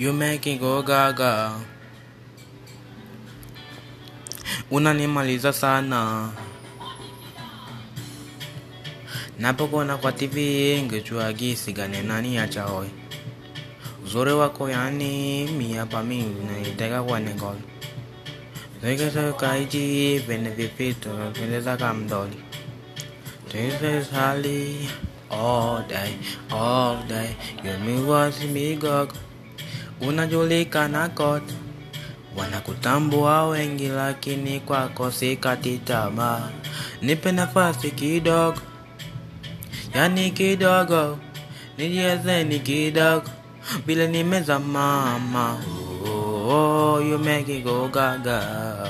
You make it go gaga. Unanimaliza sana. Napokona kwa TV ngejua gisi gane nani acha hoy. Uzuri wako yani mi mingi naiteka kwa nengoli. Zeke kaiji vene vipito pendeza kamdoli. This is Holly all day, all day. You me was me gog. Unajulikana kote, wanakutambua wengi, lakini kwako sikati. Nipe nafasi kidogo, yani kidogo, nijiezeni kidogo, vile nimeza mama. Oh, oh, you make it go gaga.